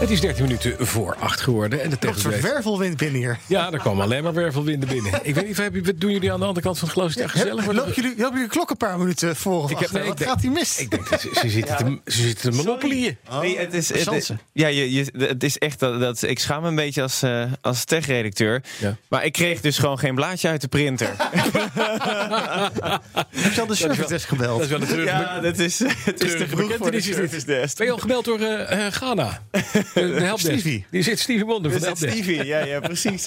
Het is 13 minuten voor 8 geworden. En de Een soort tech wervelwind binnen hier. Ja, er komen alleen maar wervelwinden binnen. Ik weet niet, heb je- wat doen jullie aan de andere kant van het glas? Is het echt gezellig? Lopen jullie, lopen jullie klok een paar minuten voor of Ik heb- nee, Wat ik gaat hier mis? Ik denk, dat ze, ze zitten te, ze zitten te monopolieën. Nee, het is, het, ja, je, je, het is echt dat, dat ik schaam me een beetje als, eh, als tech-redacteur. Ja. Maar ik kreeg dus gewoon geen blaadje uit de printer. Heb je al de service gebeld? Dat is wel een ja, dat is, het is de bekentenis is dit. Ben je al gebeld door eh, eh, Ghana? De, de helpdesk. Stevie. Die zit Stevie Wonder van de helpdesk. Stevie, ja, ja, precies.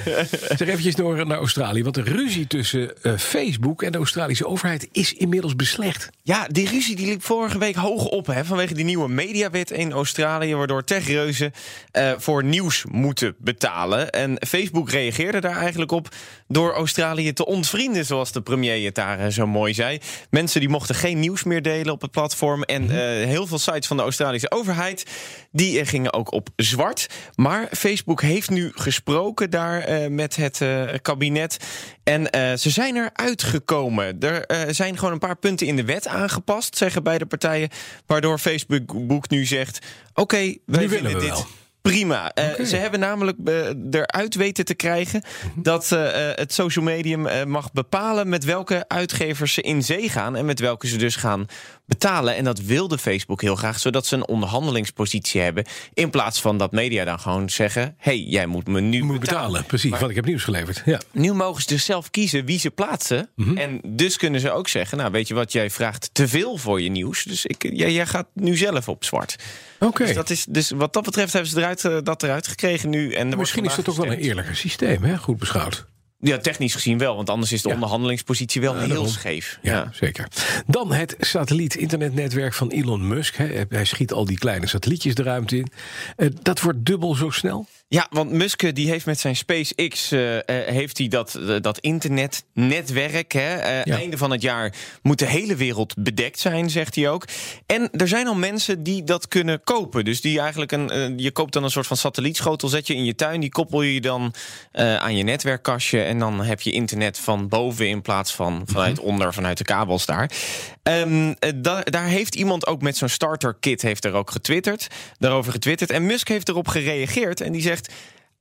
Zeg eventjes door naar Australië. Want de ruzie tussen eh, Facebook en de Australische overheid is inmiddels beslecht. Ja, die ruzie die liep vorige week hoog op hè, vanwege die nieuwe mediawet in Australië, waardoor techreuzen eh, voor nieuws moeten betalen. En Facebook reageerde daar eigenlijk op door Australië te ontvrienden, zoals de premier het daar eh, zo mooi zei. Mensen die mochten geen nieuws meer delen op het platform. En eh, heel veel sites van de Australische overheid die gingen ook op zwart. Maar Facebook heeft nu gesproken daar eh, met het eh, kabinet. En eh, ze zijn eruit gekomen. Er zijn gewoon een paar punten in de wet aangepast, zeggen beide partijen. Waardoor Facebook nu zegt: Oké, wij willen we dit. wel. Prima. Eh, Ze hebben namelijk eh, eruit weten te krijgen dat eh, het social medium mag bepalen met welke uitgevers ze in zee gaan en met welke ze dus gaan betalen. En dat wilde Facebook heel graag, zodat ze een onderhandelingspositie hebben. In plaats van dat media dan gewoon zeggen: hey, jij moet me nu moet betalen, precies. Want ik heb nieuws geleverd. Ja. nu mogen ze dus zelf kiezen wie ze plaatsen. Mhm. En dus kunnen ze ook zeggen: Nou, weet je wat, jij vraagt te veel voor je nieuws. Dus ik, jij, jij gaat nu zelf op zwart. Oké. Dus, dat is, dus wat dat betreft hebben ze eruit, eh, dat eruit gekregen nu. En wordt Misschien is dat ook wel een eerlijker systeem, hè? goed beschouwd. Ja, technisch gezien wel, want anders is de Ja. onderhandelingspositie wel heel daarom. scheef. Ja, zeker. Dan het satelliet-internetnetwerk van Elon Musk. Hè. Hij schiet al die kleine satellietjes de ruimte in. Eh, dat wordt dubbel zo snel. Ja, want Musk eh, die heeft met zijn SpaceX eh, heeft hij dat, dat internetnetwerk. Hè. Ja. Einde van het jaar moet de hele wereld bedekt zijn, zegt hij ook. En er zijn al mensen die dat kunnen kopen. Dus die eigenlijk een, je koopt dan een soort van satellietschotel, zet je in je tuin, die koppel je dan aan je netwerkkastje en dan heb je internet van boven in plaats van vanuit onder, vanuit de kabels daar. Ehm, eh, da- daar heeft iemand ook met zo'n starter kit heeft er ook getwitterd, daarover getwitterd. En Musk heeft erop gereageerd en die zegt.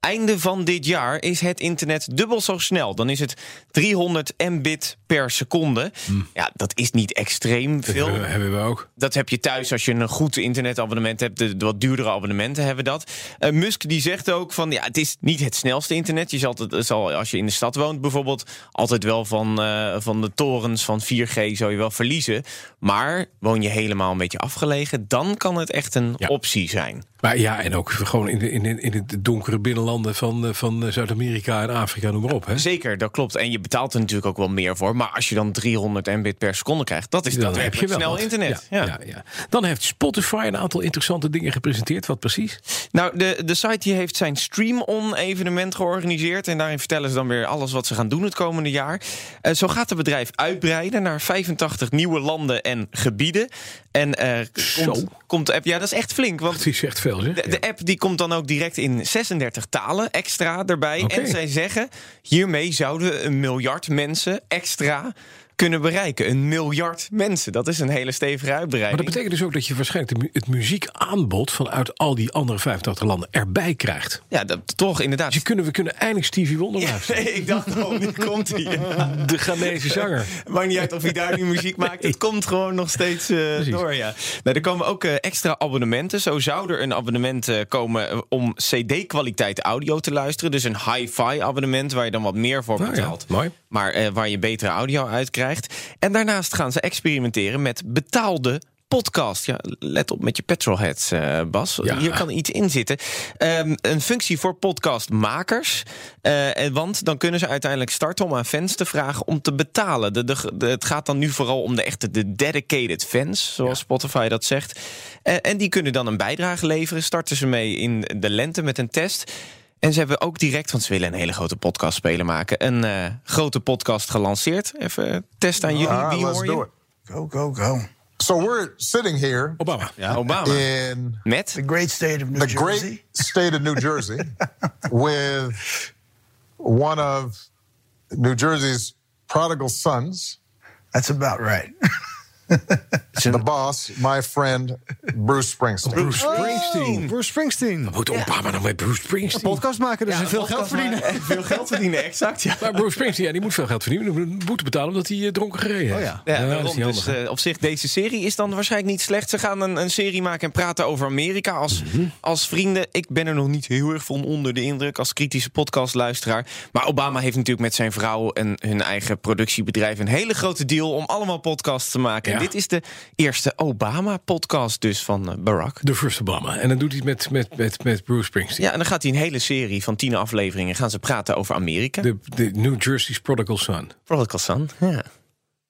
Einde van dit jaar is het internet dubbel zo snel. Dan is het 300 mbit per seconde. Ja, dat is niet extreem veel. Dat hebben we ook. Dat heb je thuis als je een goed internetabonnement hebt. De, de wat duurdere abonnementen hebben dat. Eh, Musk die zegt ook van ja, het is niet het snelste internet. Je zal, het zal als je in de stad woont bijvoorbeeld altijd wel van, eh, van de torens van 4G zou je wel verliezen. Maar woon je helemaal een beetje afgelegen, dan kan het echt een Ja. optie zijn. Maar ja, en ook gewoon in de, in, in de donkere binnenlanden van, eh, van eh, Zuid-Amerika en Afrika, noem maar op. Hè? Zeker, dat klopt. En je betaalt er natuurlijk ook wel meer voor. Maar als je dan 300 mbit per seconde krijgt, dat is Dan heb je wel snel wat. internet. Ja, ja. Ja, Dan heeft Spotify een aantal interessante dingen gepresenteerd. Wat precies? Nou, de, de site die heeft zijn Stream-On evenement georganiseerd. En daarin vertellen ze dan weer alles wat ze gaan doen het komende jaar. Eh, zo gaat het bedrijf uitbreiden naar 85 nieuwe landen en gebieden. En eh komt, komt de app, ja, dat is echt flink. Want Dat is echt veel, zeg. de, de app die komt dan ook direct in 36 talen extra erbij. En zij zeggen, hiermee zouden een miljard mensen extra kunnen bereiken. Een miljard mensen. Dat is een hele stevige Maar uitbreiding. dat betekent dus ook dat je waarschijnlijk het muziekaanbod vanuit al die andere 85 landen erbij krijgt. Ja, dat, toch inderdaad. Dus je kunnen, we kunnen eindelijk Stevie Wonder luisteren. ik dacht gewoon, nu komt hij. De Ghanese zanger. Maakt niet uit of hij daar nu muziek maakt. Het komt gewoon nog steeds eh, door, ja. Nou, er komen ook eh, extra abonnementen. Zo zou er een abonnement eh, komen om cd-kwaliteit audio te luisteren. Dus een hi-fi abonnement waar je dan wat meer voor ja, betaalt. mooi. Maar waar je betere audio uit krijgt. En daarnaast gaan ze experimenteren met betaalde podcast. Ja, let op met je petrolheads, eh, Bas. Ja. Hier kan iets in zitten. Ehm, een functie voor podcastmakers. En want dan kunnen ze uiteindelijk starten om aan fans te vragen om te betalen. De, de, de- het gaat dan nu vooral om de echte de dedicated fans, zoals Spotify dat zegt. Eh, en die kunnen dan een bijdrage leveren. Starten ze mee in de lente met een test. En ze hebben ook direct, want ze willen een hele grote podcast spelen maken, een eh, grote podcast gelanceerd. Even test aan jullie. Ah, Wie hoor je? Go, go, go. So we're sitting here Obama. Obama. in Met? The great state of New the Jersey. great state of New Jersey with one of New Jersey's prodigal sons, That's about right. the boss, my friend Bruce Springsteen. Bruce Springsteen. Bruce Springsteen. Moet Obama dan met Bruce Springsteen? Podcast maken, dus veel geld verdienen. Veel geld verdienen, exact. Ja. Maar Bruce Springsteen, ja, die moet veel geld verdienen. Hij moet boete betalen omdat hij eh, dronken gereden heeft. ja. Ja, dat daarom. is niet dus eh, op zich, deze serie is dan waarschijnlijk niet slecht. Ze gaan een, een serie maken en praten over Amerika als, Mhm. als vrienden. Ik ben er nog niet heel erg van onder de indruk als kritische podcastluisteraar. Maar Obama heeft natuurlijk met zijn vrouw en hun eigen productiebedrijf... een hele grote deal om allemaal podcasts te maken. Dit is de eerste Obama-podcast dus van eh, Barack. De First Obama. En dan doet hij het met, met, met, met Bruce Springsteen. Ja, en dan gaat hij een hele serie van tien afleveringen... gaan ze praten over Amerika. De, de New Jersey's Prodigal Son. Prodigal Son, ja.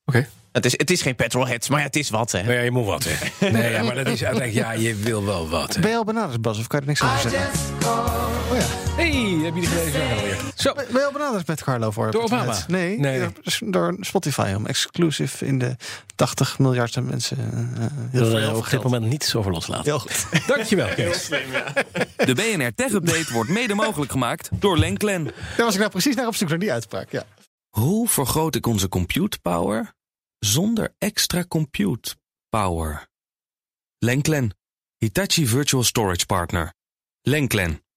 Oké. Het is, het is geen petrolheads, maar ja, het is wat, hè. Nou ja, je moet wat, hè. Nee, ja, maar dat is uiteindelijk... Ja, je wil wel wat, hè. Ben je al benaderd, Bas, of kan je er niks over zeggen? Hey, heb je die gelezen? Ja, alweer. Zo. Ben je al benaderd met Carlo voor Door het Obama? Nee, Nee. door- door Spotify. Om exclusief in de 80 miljardste mensen uh, heel veel op dit moment niets over loslaten. Heel goed. Dankjewel, Kees. De BNR Tech Update wordt mede mogelijk gemaakt door Lenklen. Daar was ik nou precies naar op zoek naar die uitspraak. Ja. Hoe vergroot ik onze compute power zonder extra compute power? Lenklen, Hitachi Virtual Storage Partner. Lenklen,